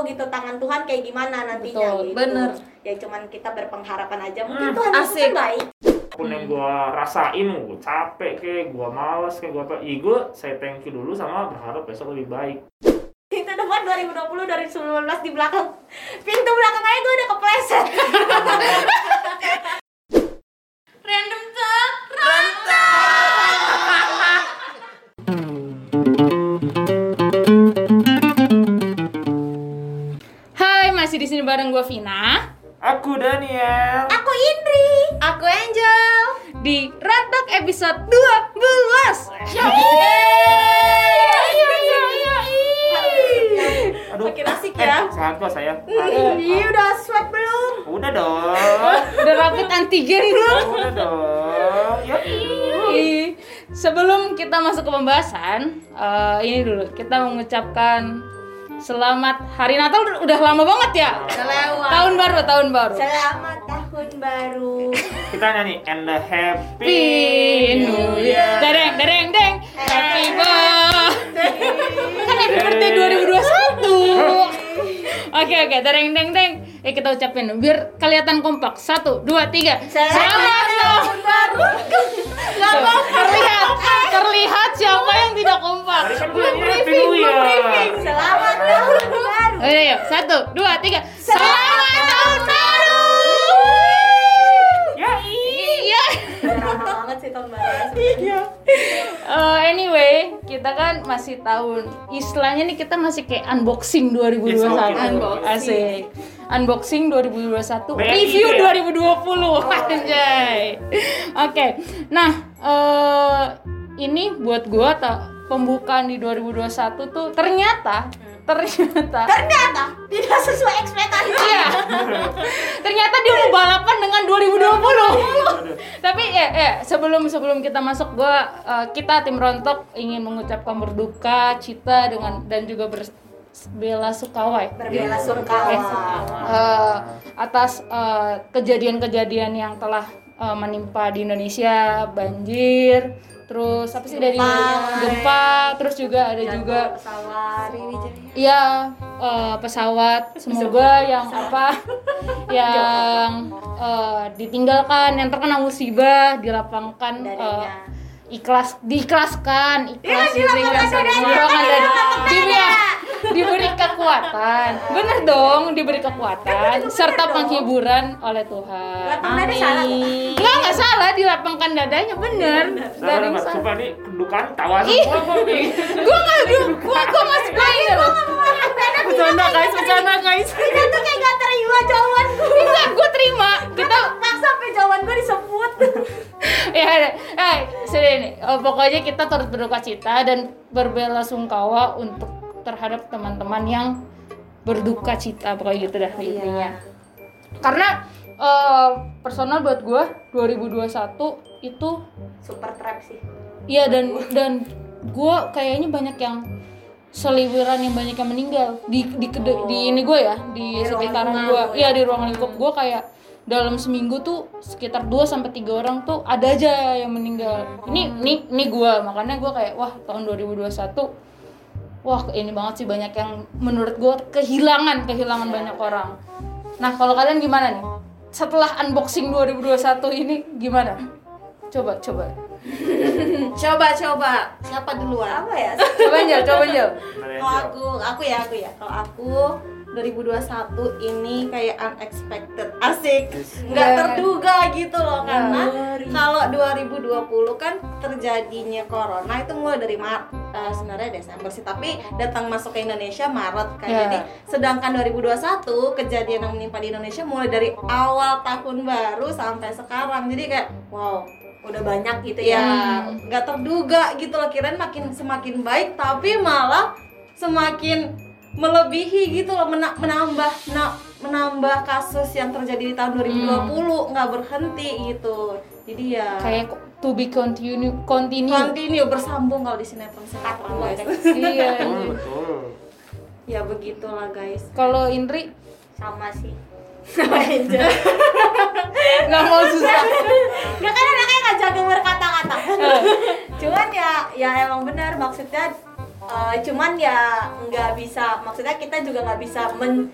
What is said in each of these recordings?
tahu gitu tangan Tuhan kayak gimana nantinya Betul, gitu. bener. Ya cuman kita berpengharapan aja mungkin Hmm, Tuhan asik. baik. apa pun yang gue rasain gue capek kayak gue males kayak gue apa gue saya thank you dulu sama berharap besok lebih baik Itu depan 2020 dari 2019 di belakang pintu belakang aja gue udah kepleset. Random talk. Hai, bareng gue Vina. Aku Daniel. Aku Indri. Aku Angel. Di Rantak episode 12 aduh. Makin asik ya. eh, sehat kok saya. Iya udah swab belum? udah dong. Udah rapid antigen belum? udah dong. Ya Ih, Sebelum kita masuk ke pembahasan, eh, ini dulu. Kita mengucapkan selamat hari Natal udah- lama banget ya. Udah lewat. Tahun baru, tahun baru. Selamat tahun baru. kita nyanyi and the happy Happy New Year. Dereng, dereng, deng. Happy birthday. Kan happy birthday 2021. Oke, oke, dereng, deng, deng. Eh kita ucapin biar kelihatan kompak. Satu, dua, tiga. Selamat tahun baru. Terlihat, terlihat siapa yang tidak kompak. Nyanyi happy new year Selamat tahun baru. Ayo. Satu, dua, tiga. Selamat tahun baru. Tahun baru. Iya. Eh, anyway, kita kan masih tahun istilahnya nih kita masih kayak unboxing 2021. Yes, oke. Unboxing. Asik. Unboxing 2021, BNI review itu ya? 2020. Anjay. Oke. Nah, eh ini buat gua ta- pembukaan di 2021 tuh ternyata ternyata Ternyata tidak sesuai ekspektasi. Iya. Ternyata dia mau balapan dengan 2020. Tapi ya, ya sebelum sebelum kita masuk gua eh, kita tim Rontok ingin mengucapkan berduka cita dengan dan juga berbela sukawai Berbela sungkawa. eh, atas eh, kejadian-kejadian yang telah eh, menimpa di Indonesia, banjir, terus apa sih dari Gempa. terus juga ada juga pesawat. Iya, eh, pesawat. Semoga yang apa, yang eh, ditinggalkan, yang terkena musibah, dilapangkan, Darinya. ikhlas, diikhlaskan, ikhlas, Iya, diberikan dadanya. dilapangkan dada. Dilapangkan Diberi- kekuatan, bener dong, diberi kekuatan, serta dong. penghiburan oleh Tuhan. Tuh. Enggak, enggak salah, dilapangkan dadanya, bener. Mbak. salah. Sumpah nih kedukaan tawa semua nih. Gua nggak, gua, gua masih player loh. Bercanda guys, bercanda guys. Kita tuh kayak gak terima jawaban gue. Enggak, gua terima. Kita Maksa sampai jawaban gue disebut. ya. Eh, sudah ini. Eh, pokoknya kita turut berduka cita dan berbela sungkawa untuk terhadap teman-teman yang berduka cita pokoknya gitu dah intinya. Karena eh, personal buat gua 2021 itu Super trap sih. Iya dan dan gue kayaknya banyak yang seliwiran yang banyak yang meninggal. Di di kede- di ini gue ya di, Di sekitaran gue iya di ruang lingkup gue kayak dalam seminggu tuh sekitar 2 sampai tiga orang tuh ada aja yang meninggal. Ini ini ini gue makanya gue kayak wah tahun 2021 wah ini banget sih banyak yang menurut gue kehilangan kehilangan banyak orang nah kalau kalian gimana nih setelah unboxing 2021 ini gimana coba coba Coba coba. Siapa duluan? Apa ya? coba Angel coba Angel Kalau aku, aku ya, aku ya. Kalau aku 2021 ini kayak unexpected, asik, nggak Ya. terduga gitu loh karena kalau 2020 kan terjadinya corona itu mulai dari Maret, eh, sebenarnya Desember sih, tapi datang masuk ke Indonesia Maret kan. Ya. Jadi sedangkan 2021 kejadian yang menimpa di Indonesia mulai dari awal tahun baru sampai sekarang, jadi kayak wow Udah banyak gitu ya ya. nggak terduga gitu loh kirain makin semakin baik tapi malah semakin melebihi gitu loh mena- menambah na- menambah kasus yang terjadi di tahun 2020 nggak berhenti gitu. Jadi ya kayak to be continue continue. Continue bersambung kalau di sinetron sinetron guys. iya Betul, ya begitulah guys. Kalau Indri? Sama sih. nggak mau susah. Gak kan anaknya gak jago berkata-kata. Cuman ya ya emang benar maksudnya Eh, cuman ya nggak bisa maksudnya kita juga nggak bisa men,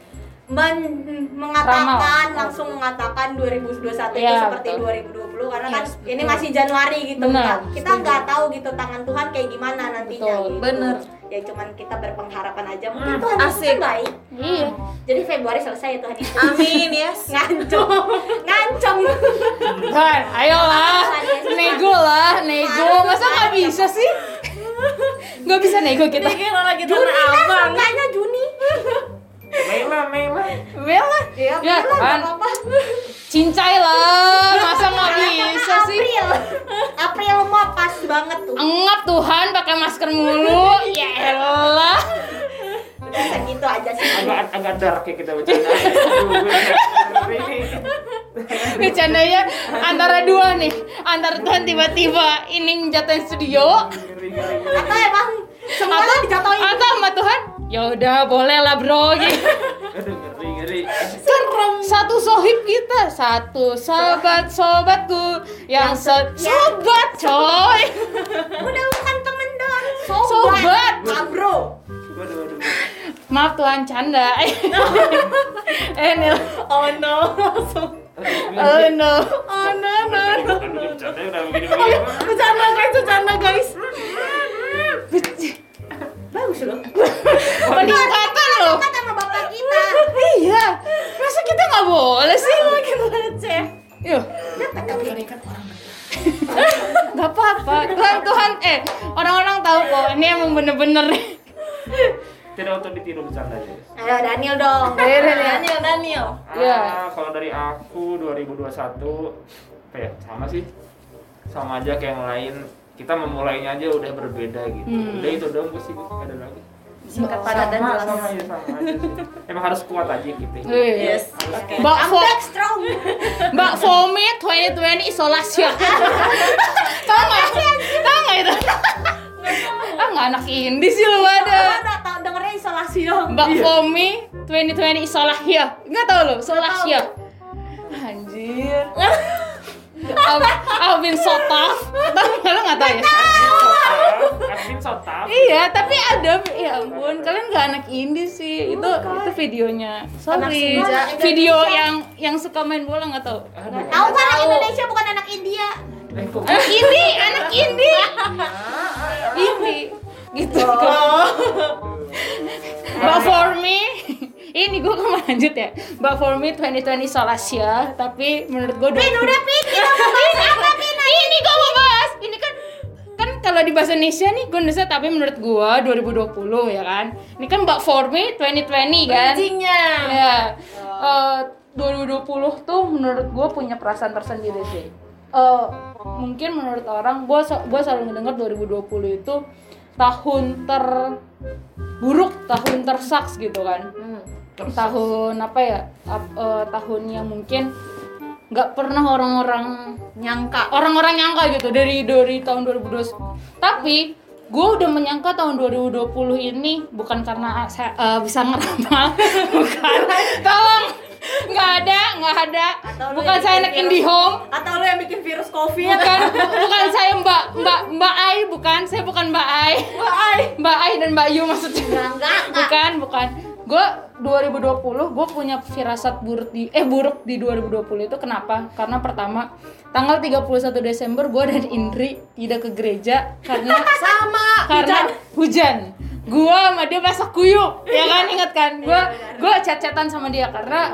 men- mengatakan langsung mengatakan 2021 itu Iya, seperti betul. 2020 karena kan Yes, ini betul. masih Januari gitu Benar, kan. kita nggak tahu gitu tangan Tuhan kayak gimana nantinya Betul, gitu. bener. ya cuman kita berpengharapan aja mungkin Hmm, Tuhan itu asik. kan baik Iya. jadi Februari selesai ya Tuhan itu Amin yes. ngancung ngancung Kan, ayolah. Nego lah, nego. Masa nggak bisa sih? Nggak bisa nego kita. Ini kira lagi Juni tanah lah abang. seenggaknya Juni Mela, Mela. Bella. ya, Ya, kan. nggak apa-apa Cincai lah. Masa nggak bisa sih? April April mah pas banget tuh Engap Tuhan pakai masker mulu. Ya elah. Bisa gitu aja sih Agak agak dark ya kita bercanda. Bercandanya antara dua nih. Antara Tuhan tiba-tiba ini jatuhin studio. Ngeri. atau emang semua Atau, dijatuhin atau sama Tuhan. Ya udah boleh lah bro. Gitu. Aduh, ngeri, ngeri. Serem. Satu sohib kita, satu sobat sobatku yang se sobat coy. udah bukan temen doang Sobat. ah bro Waduh, waduh. Maaf Tuhan canda. eh Nil. Oh no, langsung. Oh no. Oh no no. no. Udah begini-begini. Bercanda guys, bercanda guys. bagus loh Peningkatan loh. sama bapak kita Iya. Masa kita nggak boleh sih? Makin receh. Yuk. Gak apa-apa. Tuhan Tuhan eh orang-orang tahu kok ini emang bener-bener. Tidak untuk ditiru bercandanya. ayo Daniel dong Daniel, Daniel. Iya. Ah, kalau dari aku 2021 apa ya? Sama sih. Sama aja kayak yang lain. Kita memulainya aja udah berbeda gitu. Hmm. Udah itu dong gue sih ada lagi. Singkat padat dan sama, jelas. sama aja sama aja sih. Emang harus kuat aja gitu. Yes. Oke. Mbak I'm back strong Mbak Fomi 2020 isolasi. Tahu nggak? Tahu nggak itu? Ah nggak anak indie sih lu Gua ada. Isolasi dong Mbak Iya. Fomi 2020 isolasi ya. Nggak tahu lo, isolasi ya. Anjir. I've, I've been so tough. Tahu nggak lo nggak tahu ya? Admin so tough. Iya, tapi ada ya ampun, kalian gak anak indie sih. Itu itu videonya. Sorry. Video yang yang suka main bola nggak tahu. Tahu kan anak Indonesia bukan anak India Eh, Anak indie, anak indie. Indie. Gitu. But for me, ini gue mau lanjut ya. But for me 2020 isolasi ya, tapi menurut gue Pin udah Pin kita mau bahas apa Pin ini gue mau bahas. Ini kan kan kalau di bahasa Indonesia nih gue Indonesia tapi menurut gue 2020 ya kan. Ini kan Mbak for me 2020 kan. Anjingnya. Ya. Eh, 2020 tuh menurut gue punya perasaan tersendiri sih. Eh, mungkin menurut orang gue gue selalu mendengar 2020 itu tahun terburuk, tahun tersaks gitu kan. Tahun apa ya? ap- eh, tahun yang mungkin nggak pernah orang-orang Nyangka. orang-orang nyangka gitu dari dari tahun 2020 tapi gue udah menyangka tahun 2020 ini bukan karena saya eh, bisa ngeramal bukan tolong nggak ada nggak ada. Atau bukan saya anak virus- indie home atau lu yang bikin virus covid. Bukan bukan saya mbak mbak mbak Ai bukan. Saya bukan mbak Ai. Mbak Ai. Mbak Ai dan mbak Yu maksudnya. Enggak enggak enggak. Bukan bukan gue 2020 gue punya firasat buruk di eh buruk di 2020 itu kenapa? Karena pertama tanggal 31 Desember gue dan Indri tidak ke gereja karena Sama. karena hujan. gue sama dia masak kuyup ya kan? Inget kan? Gue gue chat-chatan sama dia karena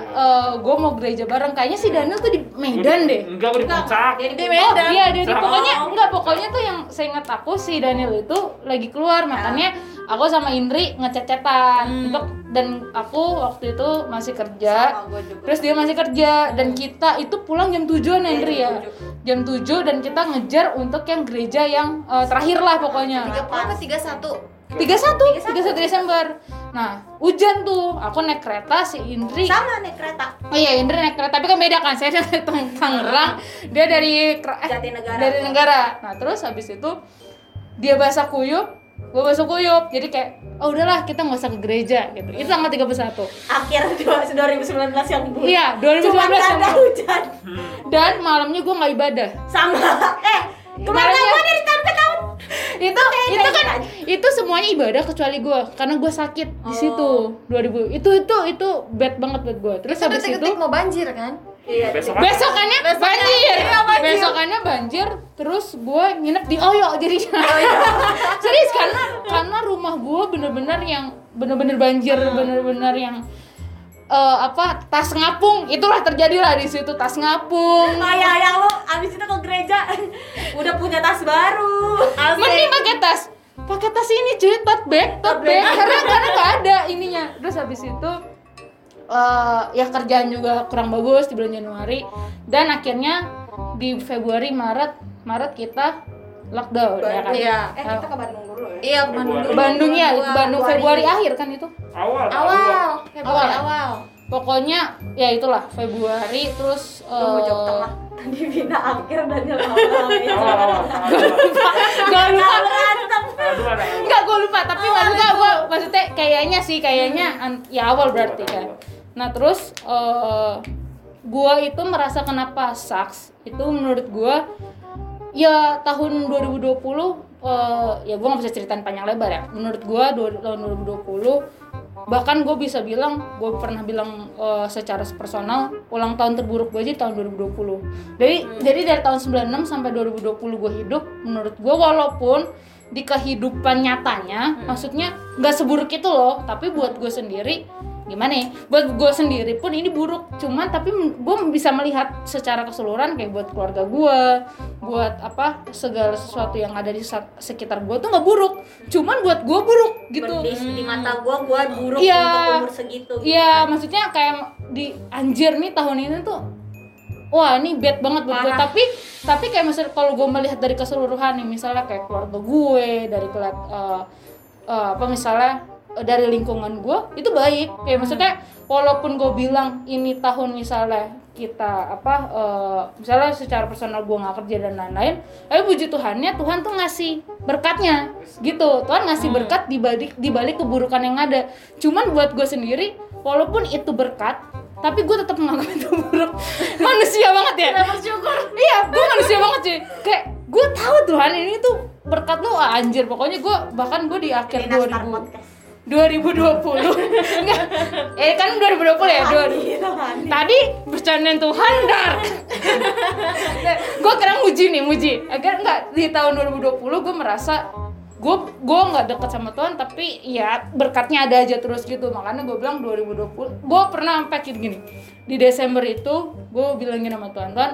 gue mau gereja bareng. Kayaknya si Daniel tuh di Medan deh. Enggak, di puncak. Di Oh Medan. iya dia di pokoknya enggak pokoknya tuh yang saya ingat aku si Daniel itu lagi keluar. Makanya aku sama Indri ngechat-chatan untuk dan aku waktu itu masih kerja. Terus dia masih kerja. Dan kita itu pulang jam 7 an Indri ya. jam 7 dan kita ngejar untuk yang gereja yang eh, terakhir lah pokoknya. Tiga puluh apa? Tiga satu? 31 31 Desember. Nah hujan tuh. Aku naik kereta si Indri. Sama naik kereta. Oh iya, Indra naik kereta, tapi kan beda kan. Saya dari Tang- Tangerang, dia dari eh, Jatinegara. Dari negara. Nah, terus habis itu dia basah kuyup, gue basah kuyup. Jadi kayak, oh udahlah kita nggak usah ke gereja gitu. Itu tanggal 31. akhir 2019 yang buruk Iya, 2019 cuma yang ada buruk. hujan Dan malamnya gue nggak ibadah. sama eh kemarin gua dari tahun ke tahun itu itu kan itu semuanya ibadah kecuali gue karena gue sakit di situ 2000 itu itu itu bad banget buat gue terus Itu habis itu detik-detik mau banjir kan? Iya. besok besokannya Besokannya- banjir. iya, banjir. besokannya banjir terus gue nginep di Oyo jadinya. Oh, iya. serius karena karena rumah gue bener-bener yang bener-bener banjir bener-bener yang eh, apa tas ngapung. Itulah terjadi lah di situ tas ngapung. Kayak yang lo abis itu ke gereja. Udah punya tas baru. mending pakai tas. Pakai tas ini cuy tote bag tote bag. karena karena nggak ada ininya. Terus habis itu eh, ya kerjaan juga kurang bagus di bulan Januari dan akhirnya di Februari Maret Maret kita lockdown ya kan Iya. Eh kita ke Bandung dulu ya. Iya, ke Bandung dulu. Bandung ya Februari. Bandung Februari akhir kan itu awal Awal, Februari Awal. awal. pokoknya ya itulah Februari terus jawab eh, tengah. Tadi Vina akhir ya. awal awal Gak lupa Enggak, gue lupa. Tapi maksudnya gue maksudnya kayaknya sih kayaknya ya awal berarti kan. Nah terus eh gue itu merasa kenapa sucks itu menurut gue ya tahun 2020 eh ya gue nggak bisa ceritain panjang lebar ya. Menurut gue tahun 2020 bahkan gue bisa bilang gue pernah bilang eh, secara personal ulang tahun terburuk gue aja tahun 2020 jadi jadi dari tahun 96 sampai 2020 gue hidup menurut gue walaupun di kehidupan nyatanya maksudnya nggak seburuk itu loh tapi buat gue sendiri gimana ya buat gue sendiri pun ini buruk cuman tapi gue bisa melihat secara keseluruhan kayak buat keluarga gue buat apa segala sesuatu yang ada di sekitar gue tuh nggak buruk cuman buat gue buruk gitu Di, di mata gua gua buruk Iya. untuk umur segitu. gitu. Iya, maksudnya kayak di anjir nih tahun ini tuh wah ini bad banget buat gue tapi tapi kayak misalnya kalau gue melihat dari keseluruhan nih misalnya kayak keluarga gue dari keliat eh, eh, apa misalnya dari lingkungan gue itu baik. Kayak maksudnya walaupun gue bilang ini tahun misalnya kita apa eh, misalnya secara personal gue nggak kerja dan lain-lain tapi puji Tuhannya Tuhan tuh ngasih berkatnya. Gitu. Tuhan ngasih berkat di balik di balik keburukan yang ada. Cuman buat gue sendiri walaupun itu berkat tapi gue tetap menganggap itu buruk manusia banget ya. Bersyukur? Iya gue manusia banget sih kayak gue tahu Tuhan ini tuh berkat lu ah, anjir. Pokoknya gue bahkan gue di akhir Vina start 2000 podcast. 2020 enggak. Eh kan 2020 ya? 2000 Mandi. tadi bercandain Tuhan dar. Gue kira muji nih muji. Agar enggak di tahun 2020 gue merasa gue gue nggak deket sama Tuhan tapi ya berkatnya ada aja terus gitu. Makanya gue bilang 2020 gue pernah sampai gini. Di Desember itu gue bilangin sama Tuhan Tuhan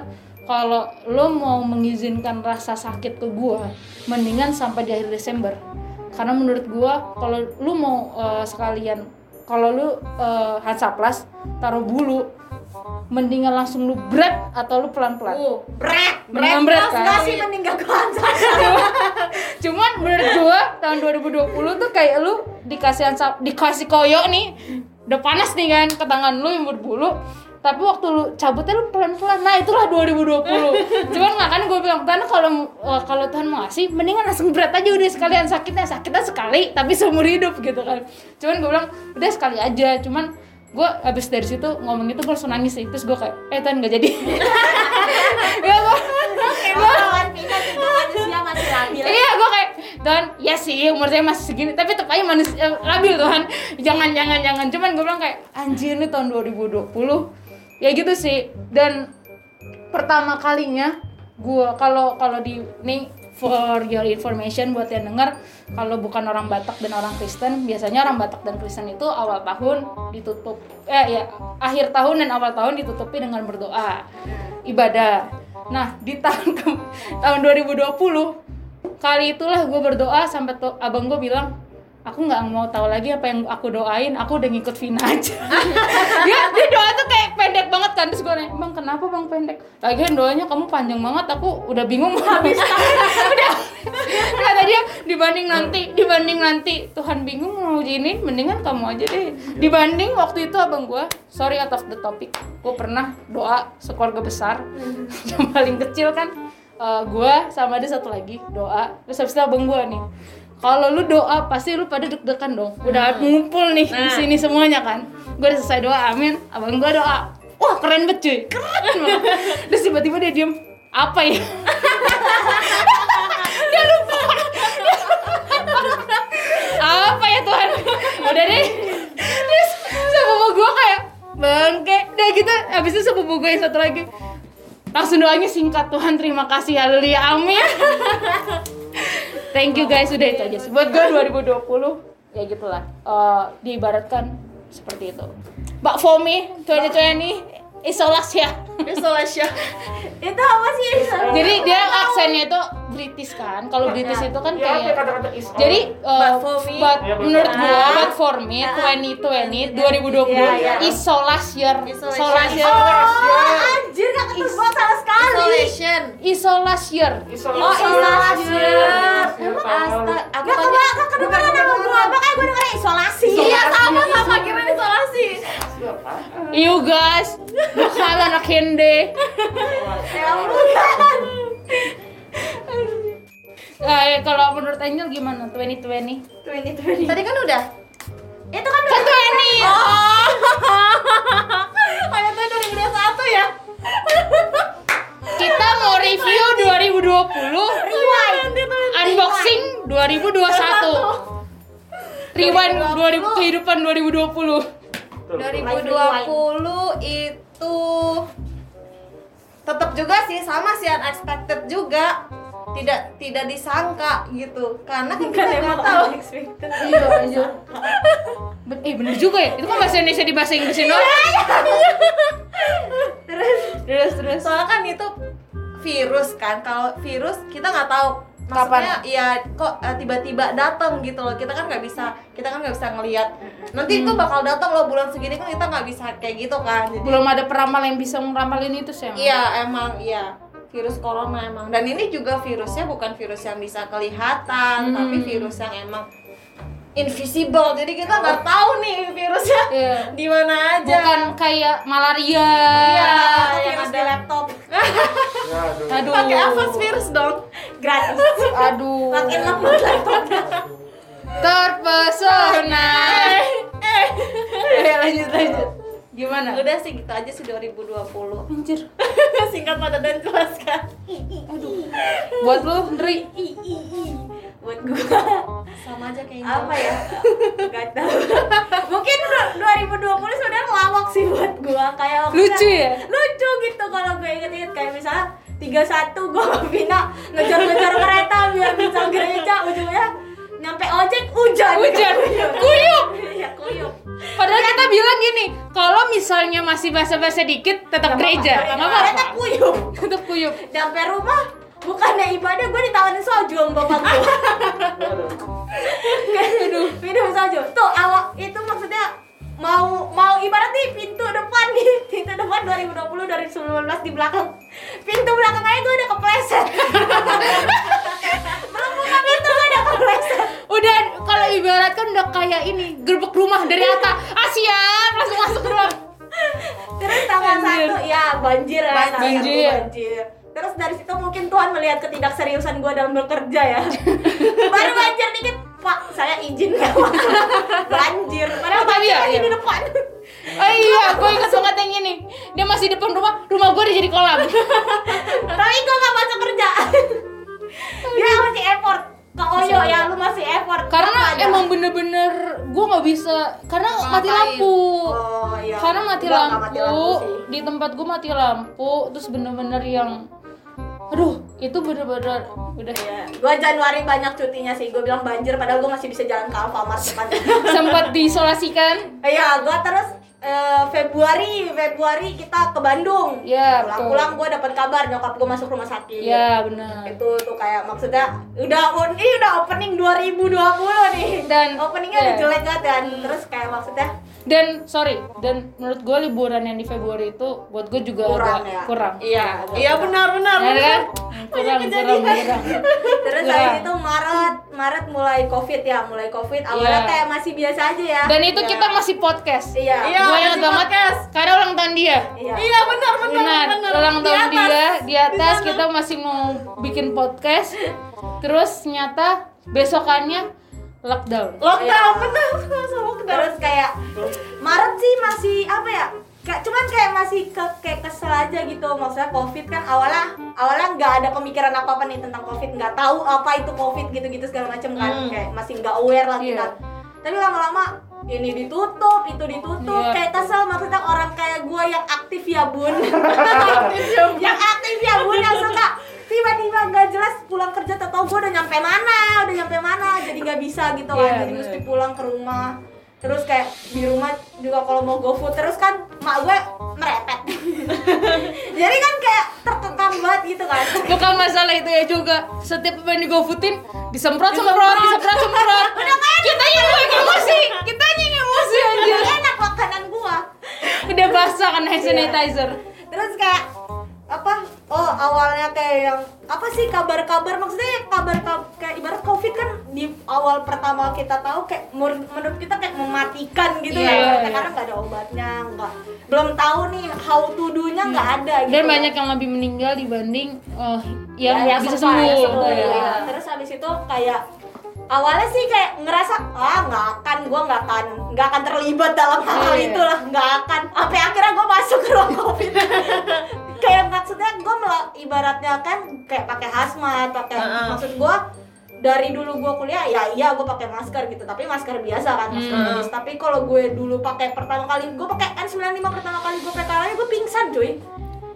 kalau lo mau mengizinkan rasa sakit ke gue mendingan sampai di akhir Desember karena menurut gue kalau lu mau eh, sekalian kalau lu uh, Hansaplas taruh bulu mendingan langsung lu break atau lu pelan-pelan? Uh, brek, Mendingan break. kan Enggak sih mending gak cuman menurut gua tahun 2020 tuh kayak lu dikasih ansap, dikasih koyo nih udah panas nih kan ke tangan lu yang berbulu tapi waktu lu cabutnya lu pelan-pelan nah itulah 2020 cuman kan gue bilang Tuhan kalau kalau Tuhan mau ngasih mendingan langsung berat aja udah sekalian sakitnya sakitnya sekali tapi seumur hidup gitu kan cuman gue bilang udah sekali aja cuman gue abis dari situ ngomong itu gue langsung nangis sih terus gue kayak eh Tuhan nggak jadi ya gue. Iya, gue kayak Tuhan, ya sih umur saya masih segini, tapi tetap aja manusia labil Tuhan. Jangan, jangan, jangan. Cuman gue bilang kayak anjir nih tahun 2020. Ya gitu sih. Dan pertama kalinya gue kalau kalau di nih for your information buat yang denger kalau bukan orang Batak dan orang Kristen biasanya orang Batak dan Kristen itu awal tahun ditutup eh ya akhir tahun dan awal tahun ditutupi dengan berdoa ibadah nah di tahun ke- tahun 2020 kali itulah gue berdoa sampai tuh abang gue bilang aku nggak mau tahu lagi apa yang aku doain. Aku udah ngikut Vina aja. Dia dia doa tuh kayak pendek banget kan. Terus gue nanya bang kenapa bang pendek? Lagian doanya kamu panjang banget. Aku udah bingung mau habis udah. Kata dia dibanding nanti dibanding nanti. Tuhan bingung mau gini mendingan kamu aja deh. Dibanding waktu itu abang gue sorry out of the topic gue pernah doa sekeluarga besar. Yang paling kecil kan eh, gue sama ada satu lagi doa. Terus habis itu abang gue nih kalau lu doa pasti lu pada deg-degan dong. Udah hmm. ngumpul nih nah. di sini semuanya kan. Gue udah selesai doa amin. Abang gue doa. Wah keren banget cuy. Keren banget. terus tiba-tiba dia diem. Apa ya? Dia lupa. Apa ya Tuhan? Udah deh. Terus sepupu gue kayak bangke. Udah gitu abis itu sepupu gue yang satu lagi langsung doanya singkat Tuhan. Terima kasih. Haleluya. Amin. thank you guys udah itu aja buat gue 2020 ya gitulah. Eh, diibaratkan seperti itu. Mbak Fomi 2020 isolasi ya Isolation. Itu apa sih? jadi dia aksennya itu British kan kalau British itu kan Ya, apa kayak kata-kata jadi uh, But for me- but Ya, menurut gua Ah. but for me 2020 2020 Iya, iya. isolasi Isolation. isolasi Oh, anjir gak ketemu salah sekali. Isolation. isolasi Isolasi. Oh, isolasi. Emang asta, aku Gak kedengeran sama gua, makanya gua dengernya isolasi. Iya sama sama kira isolasi. You guys bakal anak Ya ampun. eh, kalau menurut Angel gimana 2020 2020. Tadi kan udah. Itu kan kan 20 Oh. Ayatnya 2021 ya. kita mau review 2020 unboxing 2021 rewind 2000 kehidupan 2020 Betul, betul. 2020 itu tetap juga sih sama sih unexpected juga tidak tidak disangka gitu karena kan kita nggak tahu unexpected. Iya, iya. Ben- eh bener juga ya. Itu kan bahasa Indonesia di bahasa Inggrisin doang. Terus Terus terus. soalnya kan itu virus kan kalau virus kita nggak tahu maksudnya ya kok eh, tiba-tiba datang gitu loh kita kan nggak bisa kita kan nggak bisa ngelihat nanti itu bakal datang loh bulan segini kan kita nggak bisa kayak gitu kan jadi Belum ada peramal yang bisa ngeramalin itu sih. emang. Iya emang iya virus corona emang dan ini juga virusnya bukan virus yang bisa kelihatan Hmm. tapi virus yang emang invisible jadi kita nggak tahu nih virusnya Iya. di mana aja Bukan kayak malaria. Iya, atau yang virus ada- di laptop Ya, aduh. Aduh. pakai apa virus dong gratis. Aduh. Makin lemot laptopnya. Terpesona. Eh, lanjut lanjut. Gimana? udah sih gitu aja sih 2020 Anjir. singkat padat dan jelas kan Buat lu, Ndri. Buat gua sama aja kayak apa ya? Gak tahu. Mungkin 2020 sebenarnya lawak sih buat gua kayak Lucu ya? lucu gitu kalau gue inget-inget kayak misalnya 31 gua sama Vina ngejar-ngejar kereta biar bisa gereja ujungnya nyampe ojek hujan Hujan. Kuyup. iya kuyup Padahal kita bilang gini, kalau misalnya masih basa-basa dikit, tetap gereja. Nggak apa-apa. kuyup Tetap kuyup. nyampe rumah bukannya ibadah gue ditawarin soju sama bapak gue Aduh. minum soju tuh awak itu maksudnya mau mau ibarat nih pintu depan nih pintu depan 2020 dari 2019 di belakang pintu belakang aja gue udah kepleset belum buka pintu gue udah kepleset Udah kalau ibarat kan udah kayak ini gerbek rumah dari atas. Ah siap, langsung masuk ke rumah. terus Banjir. satu ya banjir ya Banjir. banjir terus dari situ mungkin Tuhan melihat ketidakseriusan gue dalam bekerja ya baru banjir dikit pak saya izin nggak masuk banjir padahal Oh, banjir ya, lagi iya. di depan Oh iya, gue ingat banget yang ini. Dia masih depan rumah, rumah gue udah jadi kolam. tapi gue gak masuk kerja dia masih effort ke Oyo ya lu masih effort Karena emang bener-bener gue nggak bisa, karena mati Ngapain? lampu. oh, iya. Karena mati Gua lampu, mati lampu sih. di tempat gue mati lampu, terus bener-bener yang, aduh, itu bener-bener udah Iya. Gua Januari banyak cutinya sih. Gue bilang banjir padahal gue masih bisa jalan ke Alfamart sempat diisolasikan. Iya, gua terus eh, Februari, Februari kita ke Bandung. Iya, betul. Pulang-pulang gue dapat kabar nyokap gue masuk rumah sakit. Ya benar. Itu tuh kayak maksudnya udah on, ini udah opening 2020 nih. Dan- openingnya udah iya. jelek banget kan. Terus kayak maksudnya Dan sorry, dan menurut gue liburan yang di Februari itu buat gue juga Kurang agak ya? kurang. iya iya benar benar Ya benar kan? Kurang, kurang, kurang. terus Iya. habis itu Maret, Maret mulai Covid ya, mulai Covid. Awalnya Iya. kayak masih biasa aja ya. Dan itu Iya. kita masih podcast. Iya. Iya, gue ingat banget podcast. karena ulang tahun dia. Iya. iya benar benar Benar, benar ulang Di tahun atas. dia di atas sana. kita masih mau bikin podcast. Terus nyata besokannya lockdown. lockdown Iya. benar masa lockdown Terus kayak Maret sih masih apa ya? Kayak cuman kayak masih ke, kayak kesel aja gitu maksudnya covid kan awalnya awalnya nggak ada pemikiran apa apa nih tentang covid nggak tahu apa itu covid gitu gitu segala macam kan Hmm. kayak masih nggak aware lah kita Iya. tapi lama-lama ini ditutup itu ditutup Iya. kayak kesel maksudnya orang kayak gue yang aktif ya bun yang aktif ya bun yang suka tiba-tiba gak jelas pulang kerja atau gue udah nyampe mana udah nyampe mana jadi nggak bisa gitu kan. Iya, jadi bener. mesti pulang ke rumah. Terus kayak di rumah juga kalau mau go food terus kan mak gue merepet. Jadi kan kayak terkekang banget gitu kan. Bukan masalah itu ya juga. Setiap apa yang digofutin disemprot semprot disemprot. Semprot kita yang emosi kita yang emosi aja enak makanan gua. Udah basah kan hand sanitizer. Terus kayak apa oh awalnya kayak yang apa sih kabar-kabar maksudnya kabar kab- kayak ibarat covid kan di awal pertama kita tahu kayak menurut, kita kayak mematikan gitu Iya, ya ibaratnya, iya. karena nggak ada obatnya nggak belum tahu nih how to do-nya nggak ada gitu dan banyak yang lebih meninggal dibanding eh, yang Ya, bisa sembuh, ya, sembuh, Iya. iya. terus habis itu kayak awalnya sih kayak ngerasa ah nggak akan gue nggak akan nggak akan terlibat dalam hal-hal Iya. itu lah nggak akan sampai akhirnya gue masuk ke ruang covid kayak maksudnya gue ibaratnya kan kayak pakai hazmat pakai Heeh. maksud gue dari dulu gue kuliah ya iya gue pakai masker gitu tapi masker biasa kan masker Hmm. medis tapi kalau gue dulu pakai pertama kali gue pakai N95 pertama kali gue PKL nya gue pingsan cuy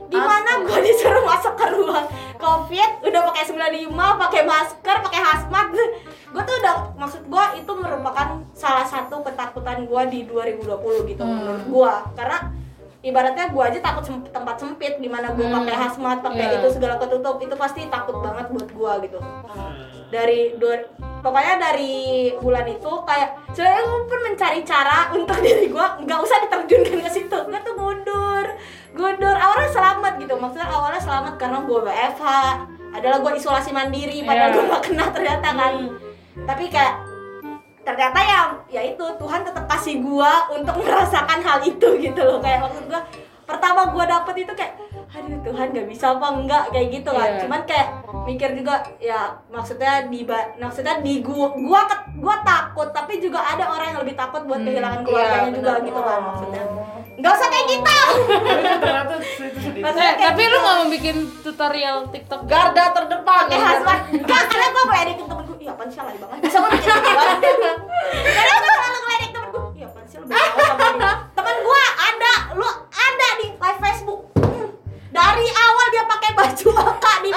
di mana gue disuruh masuk ke ruang covid udah pakai 95 pakai masker pakai hazmat gue tuh udah maksud gue itu merupakan salah satu ketakutan gue di 2020 gitu Hmm. menurut gue karena ibaratnya gue aja takut sem- tempat sempit di mana gue Hmm. pakai hazmat pakai Iya. itu segala ketutup itu pasti takut banget buat gue gitu dari dua pokoknya dari bulan itu kayak sebenarnya gue pun mencari cara untuk diri gue nggak usah diterjunkan ke situ gue tuh mundur mundur awalnya selamat gitu maksudnya awalnya selamat karena gue WFH adalah gue isolasi mandiri padahal Iya. gue gak kena ternyata kan tapi kayak ternyata ya ya itu Tuhan tetap kasih gue untuk merasakan hal itu gitu loh. Kayak maksud gue pertama gue dapet itu kayak aduh Tuhan gak bisa apa enggak kayak gitu kan. Iya. cuman kayak mikir juga ya maksudnya di maksudnya di gua gua gua takut tapi juga ada orang yang lebih takut buat Hmm, kehilangan keluarganya iya, juga gitu kan maksudnya nggak usah kayak gitu. Ternyata itu sedih. Maksudnya Eh, tapi lu gitu. nggak mau bikin tutorial TikTok garda terdepan. Pakai hazmat enggak karena gua ngeledekin temen gua. Iya apaan sih alay banget. Bisa gua bikin karena gua selalu ngeledek temen gua. Iya apaan sih lu apa sama temen gua ada. Lu ada di live Facebook. Hmm. dari awal dia pakai baju oka di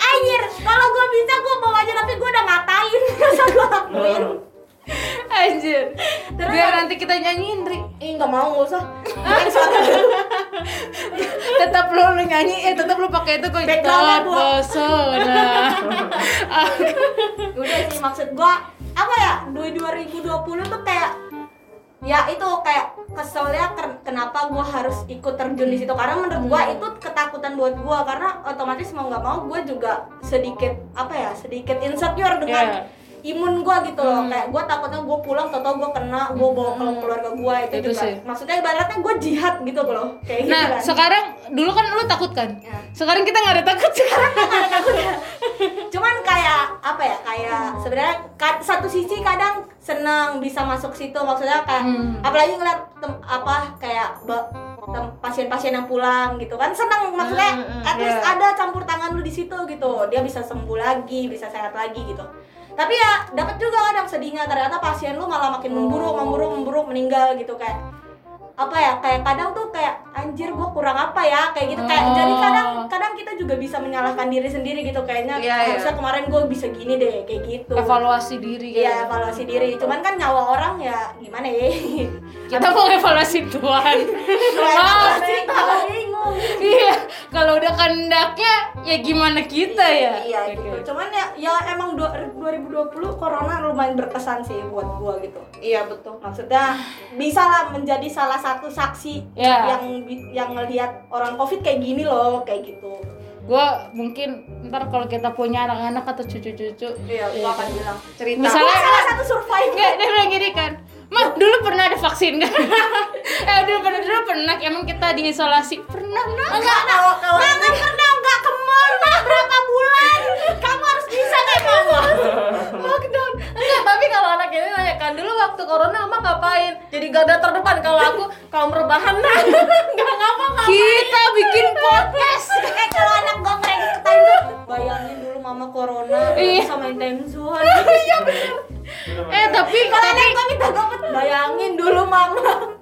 Anjir, kalau gua bisa gua bawa aja. Tapi gua udah ngatain. Masa gua lakuin anjir. Terus biar nanti kita nyanyiin Ri. Ih nggak mau nggak usah. Tetap lu, lu nyanyi eh tetap lu pakai itu kok tetap gua. pesona. Udah sih maksud gua apa ya di 2020 tuh kayak ya itu kayak keselnya kenapa gua harus ikut terjun di situ? Karena menurut gua Hmm. itu ketakutan buat gua karena otomatis mau nggak mau gua juga sedikit apa ya sedikit insecure dengan Iya. Imun gua gitu loh. Hmm. kayak gua takutnya gua pulang tau gua kena gua bawa ke keluarga gua itu, Itu juga. sih. maksudnya ibaratnya gua jihad gitu loh. Kayak gitu nah kan. sekarang dulu kan lu takut kan? Ya. sekarang kita nggak ada takut. Sekarang cuman kayak apa ya kayak sebenarnya satu sisi kadang senang bisa masuk situ maksudnya kayak Hmm. apalagi ngeliat tem- apa kayak pasien-pasien yang pulang gitu kan senang maksudnya Hmm, hmm, at least iya. ada campur tangan lu di situ gitu. Dia bisa sembuh lagi bisa sehat lagi gitu tapi ya dapat juga kadang sedihnya ternyata pasien lu malah makin memburuk memburuk memburuk meninggal gitu kayak apa ya kayak kadang tuh kayak anjir gue kurang apa ya? Kayak gitu kayak Oh. jadi kadang kadang kita juga bisa menyalahkan diri sendiri gitu kayaknya Iya, iya. harusnya kemarin gue bisa gini deh kayak gitu. Evaluasi diri iya evaluasi diri. Cuman kan nyawa orang ya gimana ya? Kita mau evaluasi Tuhan. Evaluasi Maaf. Iya kalau udah kehendaknya ya gimana kita ya? Iya Oke. gitu. Cuman ya ya emang du- 2020 corona lumayan berkesan sih buat gue gitu. Iya betul. Maksudnya bisa lah menjadi salah satu saksi Ya. yang yang ngelihat orang covid kayak gini loh kayak gitu. Gue mungkin ntar kalau kita punya anak-anak atau cucu-cucu iya gue akan bilang cerita. Misalnya- Gua salah satu survivor. Enggak, dia bilang gini kan Mah, dulu pernah ada vaksin kan? eh, dulu pernah, dulu pernah, emang kita diisolasi. Pernah, nah enggak kalau kalau mama pernah enggak ke mall berapa bulan? Kamu harus bisa kayak mama? Lockdown enggak tapi kalau anak ini nanya kan dulu waktu corona mama ngapain? Jadi garda terdepan kalau aku kaum rebahan. Enggak ngapa ngapa Kita bikin podcast. Eh kalau anak gue ngeredik time bayangin dulu mama corona Iya. sama time zone Eh tapi kalau tapi ada minta gopet bayangin dulu mama.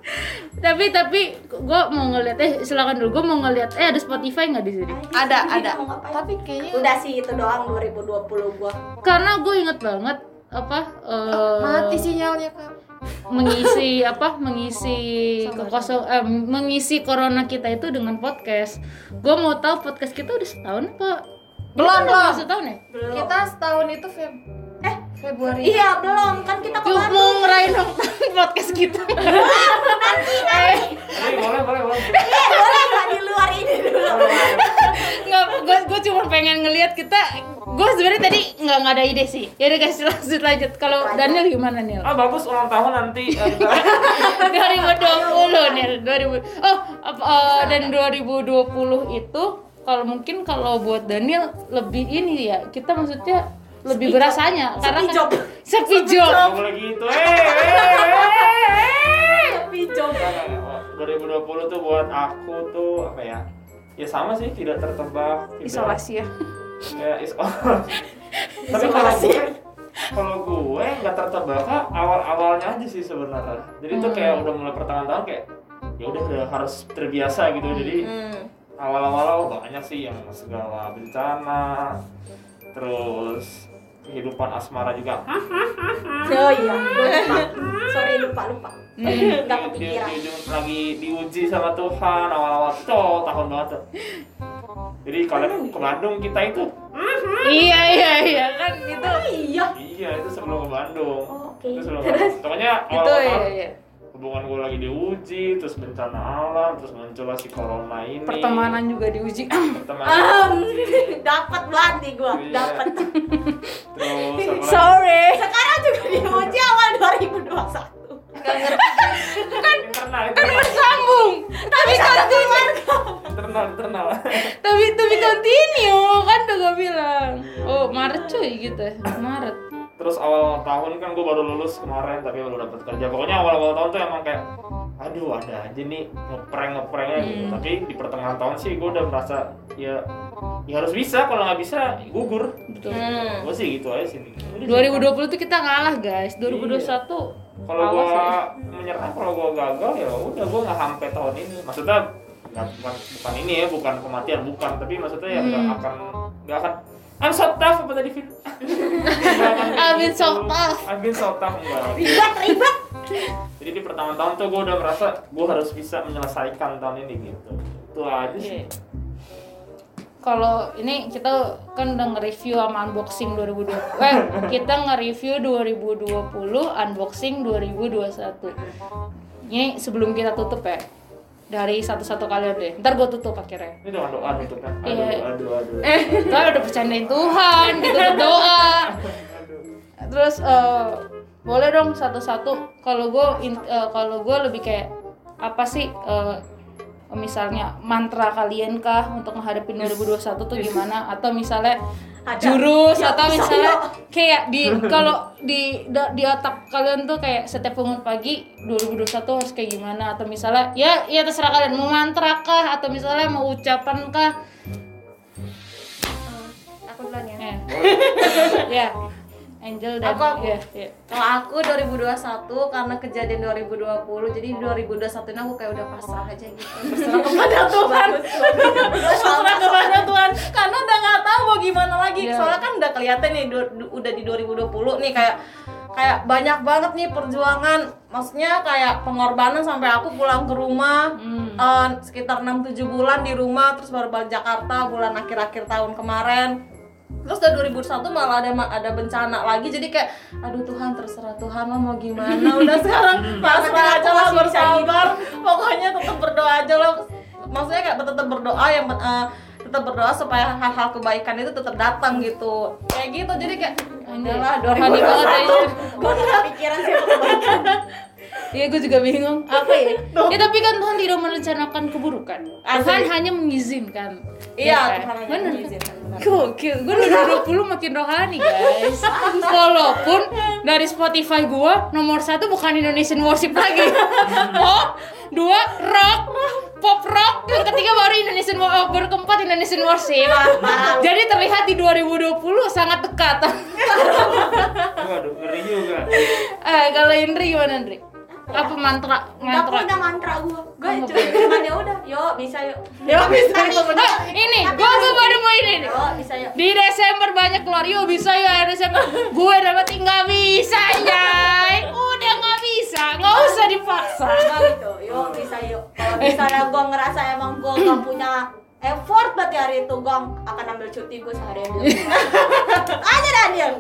Tapi tapi gue mau ngeliat eh silakan dulu gue mau ngeliat eh ada Spotify nggak di sini? Ada ada. ngapain? tapi kayaknya udah sih itu doang 2020 gua. Karena gue inget banget apa eh, mati sinyalnya kak. mengisi apa mengisi kekosong eh, mengisi corona kita itu dengan podcast. Gue mau tahu podcast kita udah setahun pak Belum, belum. setahun ya? Belum. Kita setahun itu Feb. Eh Februari. iya belum. Kan kita Yuk, kemarin. mau ngerayain podcast kita. Jadi boleh boleh boleh. eh boleh nggak di luar ini dulu nggak gue gue cuma pengen ngelihat kita gue sebenarnya tadi nggak nggak ada ide sih. Ya udah guys lanjut lanjut. Kalau Daniel gimana Nil? Ah bagus ulang tahun nanti. kita 2020 Nil. 2000 oh apa, eh, dan 2020 itu kalau mungkin kalau buat Daniel lebih ini ya kita maksudnya lebih berasanya. Karena Sepi job. sepi job. nggak boleh gitu. Eh, eh, eh, eh. tapi job. Nah, 2020 tuh buat aku tuh apa ya? Ya sama sih, tidak tertebak. tidak- isolasi ya Ya, isolasi. Tapi kalau gue, kalau gue nggak tertebak awal-awalnya aja sih sebenarnya. Jadi tuh kayak udah mulai pertengahan tahun kayak ya udah harus terbiasa gitu. Jadi Hmm. awal-awal banyak sih yang segala bencana, terus kehidupan asmara juga. oh iya sorry lupa lupa. Nggak di, di, kepikiran di lagi diuji sama Tuhan awal-awal itu oh, tahun banget. Tuh. Jadi kalian ke Bandung kita itu. Iya iya iya kan itu. Iya. Iya itu sebelum ke Bandung. Oh, oke. Itu sebelum pokoknya itu awal iya iya hubungan gue lagi diuji terus bencana alam terus muncul si corona ini. Pertemanan juga diuji. Pertemanan dapat berarti gua Iya. dapat terus sorry. Sekarang juga diuji awal 2021 internal kan internal bersambung. Tapi continue. internal internal. Tapi tapi continue kan udah gue bilang. Oh Maret cuy gitu ya. Maret terus awal tahun kan gue baru lulus kemarin tapi baru dapat kerja pokoknya awal awal tahun tuh emang kayak aduh ada aja nih ngeprank ngepranknya gitu Hmm. tapi di pertengahan tahun sih gue udah merasa ya ya harus bisa kalau nggak bisa gugur betul Hmm. gue sih gitu aja sih Udah sih. 2020 tuh kita ngalah guys 2021 kalau awas gua ya. menyerah kalau gua gagal ya udah gua nggak sampai tahun ini maksudnya nggak bukan, bukan ini ya bukan kematian bukan tapi maksudnya ya nggak Hmm. akan nggak akan I'm so tough apa tadi Vin? I've been so tough. I've been so tough enggak. ribet ribet Jadi di pertama tahun tuh gua udah merasa gua harus bisa menyelesaikan tahun ini gitu. Itu aja sih. kalau ini kita kan udah nge-review sama unboxing 2020 eh kita nge-review 2020 unboxing 2021 ini sebelum kita tutup ya dari satu-satu kalian deh ntar gue tutup akhirnya Ini doa doa gitu kan. Aduh Iya. aduh aduh. eh udah bercandain Tuhan gitu berdoa terus eh, boleh dong satu-satu kalau gue kalau gue lebih kayak apa sih eh, misalnya mantra kalian kah untuk menghadapi 2021 tuh gimana atau misalnya Ada. jurus Ya, atau misalnya yuk. kayak di kalau di da- di otak kalian tuh kayak setiap bangun pagi 2021 harus kayak gimana atau misalnya ya ya terserah kalian mau mantra kah atau misalnya mau ucapan kah aku duluan ya Eh. ya Angel dan Aku, aku. ya, ya. Kalau aku 2021 karena kejadian 2020 jadi 2021 ini aku kayak udah pasrah aja gitu. Berserah kepada Tuhan. Berserah kepada Tuhan karena udah nggak tahu mau gimana lagi. Iya. Soalnya kan udah kelihatan nih du- du- udah di 2020 nih kayak kayak banyak banget nih perjuangan. Maksudnya kayak pengorbanan sampai aku pulang ke rumah Hmm. eh, sekitar 6-7 bulan di rumah terus baru balik Jakarta bulan akhir-akhir tahun kemarin terus dari 2001 malah ada ada bencana lagi jadi kayak aduh Tuhan terserah Tuhan lo mau gimana. Udah sekarang pasrah aja lah bersabar. pokoknya tetap berdoa aja lah. Maksudnya kayak tetap berdoa yang eh, tetap berdoa supaya hal-hal kebaikan itu tetap datang gitu. Kayak gitu jadi kayak adalah Rohani banget ya gue nggak pikiran sih kebaikan Iya gue juga bingung apa ya. Ya tapi kan Tuhan tidak merencanakan keburukan. Tuhan hanya mengizinkan. iya Ya kan? Tuhan hanya Bener. mengizinkan. Gokil, gue 2020 makin rohani guys Walaupun dari Spotify gue nomor satu bukan Indonesian Worship lagi Oh, dua rock pop rock, yang ketiga baru Indonesian War- baru keempat Indonesian Worship. Jadi terlihat di 2020 sangat dekat. Waduh, ngeri juga. eh, kalau Indri gimana Indri? Apa mantra? Mantra. punya mantra gua. Gua cuman ya udah, yuk bisa yuk. Ya bisa Tapi-. Oh, ini, tapi gua gua baru mau ini nih. Yuk bisa yuk. Di Desember banyak keluar, yuk bisa ya akhir Desember. Gue dapat nggak bisa ya, udah nggak bisa, nggak usah dipaksa. Gitu, yuk bisa yuk. Kalau misalnya gua ngerasa emang gua nggak punya effort berarti hari itu gua akan ambil cuti gua seharian dulu. aja Daniel.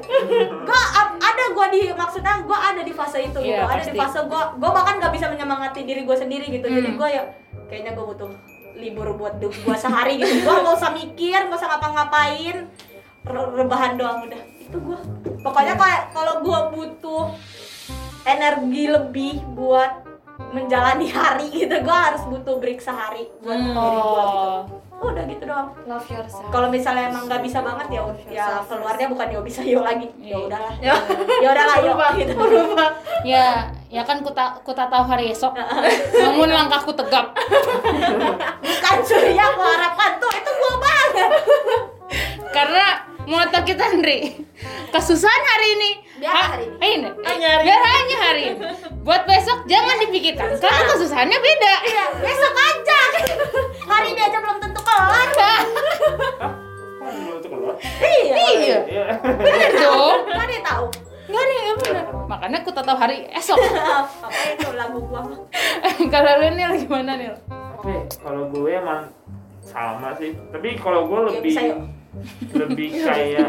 Gua am- ada gua di maksudnya gua ada di fase itu gitu. Iya, Ada di fase gua gua bahkan nggak bisa menyemangati diri gua sendiri gitu. Jadi Hmm. gua ya kayaknya gua butuh libur buat gua sehari gitu. Gua nggak usah mikir, nggak usah ngapa-ngapain. Re- Rebahan doang udah. Itu gua. Pokoknya kayak kalau gua butuh energi lebih buat menjalani hari gitu gua harus butuh break sehari buat Hmm. diri gua gitu Oh. Udah gitu doang Love yourself. kalau misalnya emang nggak bisa banget ya ya Yourself keluarnya bukan yo bisa yo lagi ya Iya. udahlah Ya. ya udahlah yo Berubah, gitu. Ya, ya kan ku tak ku tak tahu hari esok. Namun langkahku tegap. bukan surya gua harapkan tuh itu gua banget Karena moto kita Andri, kesusahan hari ini. Biar ha- hari ini. ini. Hanya hari Biar hanya hari ini. Buat besok jangan dipikirkan karena kesusahannya beda. iya besok aja hari ini aja belum tentu kelar iya Iya. Iya. Bener dong. nggak ada tahu Nggak ada yang bener. Makanya ku tak tahu hari esok. apa itu lagu gua mah Kalau lu nih gimana nih? Oke, kalau gue emang sama sih. Tapi kalau gue Ya, lebih lebih kayak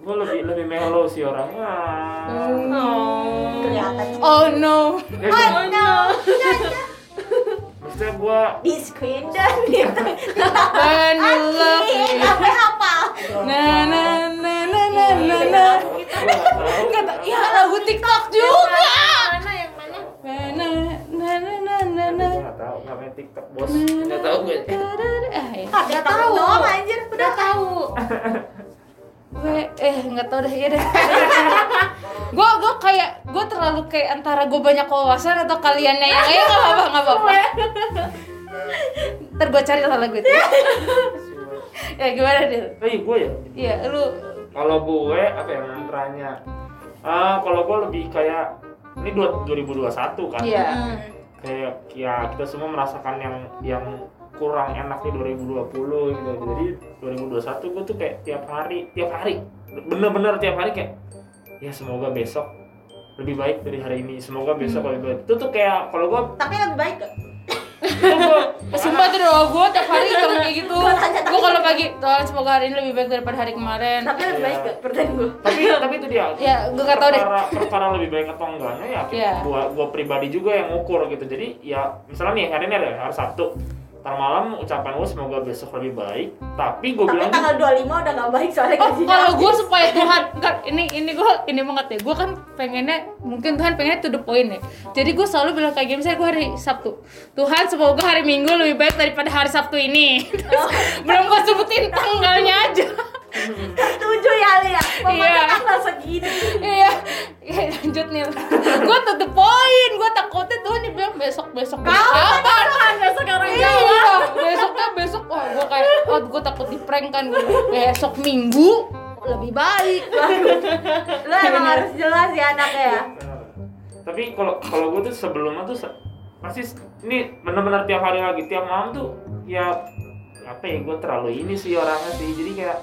gue lebih lebih mellow sih orangnya. Oh. kelihatan Oh no. Ya, oh gua- no maksudnya gue di screen dan gitu When you love me. sampai hafal Na na na na na na na. Nggak tahu. Ya lagu TikTok juga. Mana yang mana? Na na na na na na. Gue nggak tahu, nggak main TikTok bos. Nggak tahu gue. Ah, ya. ah tahu doang anjir udah tahu gue eh nggak tahu deh ya deh. Gue gue kayak gue terlalu kayak antara gue banyak wawasan atau kaliannya yang eh nggak apa nggak apa ntar gue cari lah lagu itu ya gimana deh Eh, gue ya. iya lu. Kalau gue apa ya mantranya? Ah, kalau gue lebih kayak ini dua- 2021 kan. iya. Kayak ya kita semua merasakan yang yang kurang enak di 2020 gitu. Jadi 2021 gue tuh kayak tiap hari, tiap hari bener-bener tiap hari kayak ya semoga besok lebih baik dari hari ini. Semoga besok lebih baik. Itu tuh kayak kalau gue tapi lebih baik gak? itu gue sumpah tuh doa gue tiap hari bilang kayak gitu Gua gue kalau pagi Tuhan semoga hari ini lebih baik daripada hari kemarin tapi lebih baik gak? pertanyaan gue tapi tapi itu dia ya gue gak tau deh perkara, lebih baik atau enggaknya ya Iya. gua gua pribadi juga yang ngukur gitu jadi ya misalnya nih hari ini ada hari Sabtu ntar malam ucapan gue semoga besok lebih baik. Tapi gue tapi bilang tanggal 25 udah gak baik soalnya Oh, gajinya. kalau gue supaya Tuhan kan ini ini gue ini banget ya. Gue kan pengennya mungkin Tuhan pengennya to the point ya. Jadi gue selalu bilang kayak gini misalnya gue hari Sabtu. Tuhan semoga hari Minggu lebih baik daripada hari Sabtu ini. Terus, belum gue sebutin tanggalnya aja ya. Iya. segini. Iya. Iya, lanjut nih gue to the point gue takutnya Tuhan dia bilang besok besok kapan? Kapan? Sekarang iya besoknya besok. Wah gue kayak oh gue takut di prank kan. Gue besok Minggu lebih baik. Lo emang harus jelas ya anaknya ya? Tapi kalau kalau gue tuh sebelumnya tuh s- ini bener-bener tiap hari lagi. Tiap malam tuh ya apa ya gue terlalu ini sih orangnya sih. Jadi kayak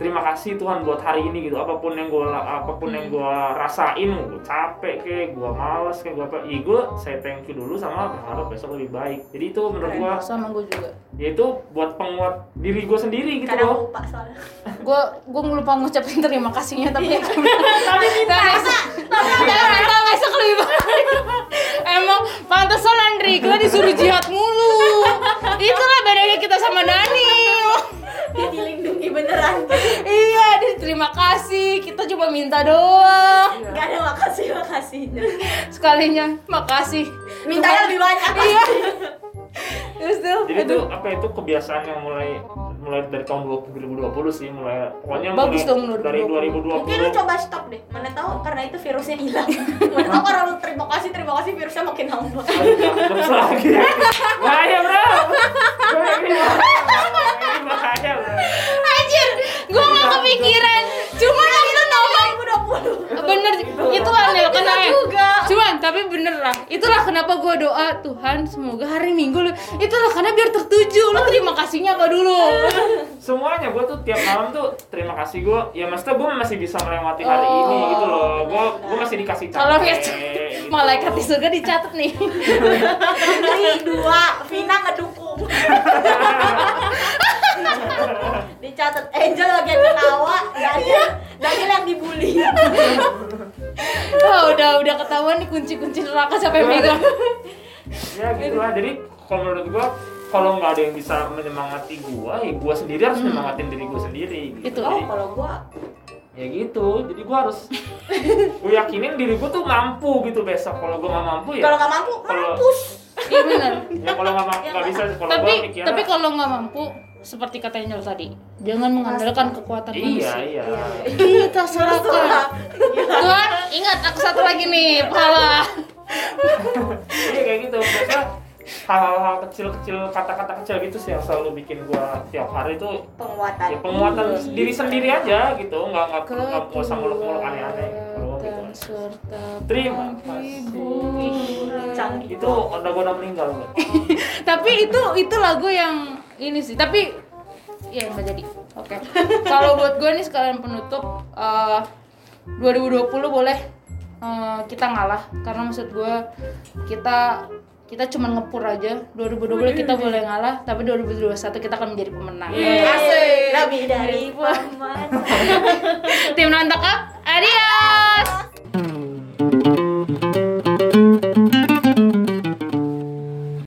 terima kasih Tuhan buat hari ini gitu. Apa pun yang gue apa pun yang gue rasain gue capek kayak gue malas kayak gue apa ya gue saya thank you dulu sama berharap besok lebih baik. Jadi itu menurut gue sama gue juga. ya itu buat penguat diri gue sendiri gitu kadang loh. lupa soalnya. Gue gue lupa ngucapin terima kasihnya tapi tapi minta. Besok tapi minta besok lebih baik. Emang pantesan Andri gue disuruh jihad mulu. Itulah bedanya kita sama Daniel dia dilindungi beneran. Iya dia terima kasih. Kita cuma minta doang. Gak ada makasih makasih. Sekalinya makasih. Mintanya lebih banyak. Iya. Terus tuh jadi itu apa itu kebiasaan yang mulai mulai dari tahun 2020 sih mulai pokoknya bagus mulai dong dari 2020. 2020 mungkin lu coba stop deh. Mana tahu karena itu virusnya hilang. Mana tahu orang lu terima kasih terima kasih virusnya makin nambah terus lagi ya? bahaya bro. Bahaya bro. Anjir gua nggak kepikiran. Cuma lagi 20 bener gitu. itu aneh kenapa juga. Cuman tapi bener lah itulah kenapa gue doa Tuhan semoga hari minggu lu itulah karena biar tertuju. Lu terima kasihnya apa dulu? Semuanya gue tuh tiap malam tuh terima kasih gue ya maksudnya gue masih bisa melewati hari oh, ini gitu loh. Gue gue masih dikasih capek kalau gitu. malaikat di surga dicatat nih. Dua Vina ngedukung. Dicatat Angel lagi ketawa, Daniel, Daniel yang dibully. Wah udah udah ketahuan nih kunci-kunci neraka siapa yang megang ya gitu lah jadi kalau menurut gue kalau nggak ada yang bisa menyemangati gue ya gue sendiri harus menyemangatin diri gue sendiri gitu. Itu. Oh, kalau gua ya gitu jadi gue harus gue yakinin diri gue tuh mampu gitu besok kalau gue nggak mampu ya kalau nggak mampu, Kalau- mampus. Iya benar ya kalau nggak bisa kalau tapi mikirnya tapi kalau nggak mampu seperti kata Angel tadi jangan mengandalkan kekuatan iya manusia. iya. Kita serahkan Tuhan ingat aku satu lagi nih pahala Iya kayak gitu. Hal-hal kecil-kecil, kata-kata kecil gitu sih yang selalu bikin gua tiap hari itu Penguatan. ya penguatan diri sendiri aja gitu. Nggak nggak nggak nggak usah muluk-muluk aneh-aneh. Serta Terima penghiburan. Canggih. Itu gua udah meninggal tapi itu itu lagu yang ini sih. Tapi ya nggak jadi. Oke. Kalau buat gue nih sekalian penutup eh, 2020 boleh eh, kita ngalah. Karena maksud gue kita kita cuma ngepur aja. 2020 kita boleh ngalah tapi 2021 kita akan menjadi pemenang. Asik. Lebih dari paman. tim nonton adios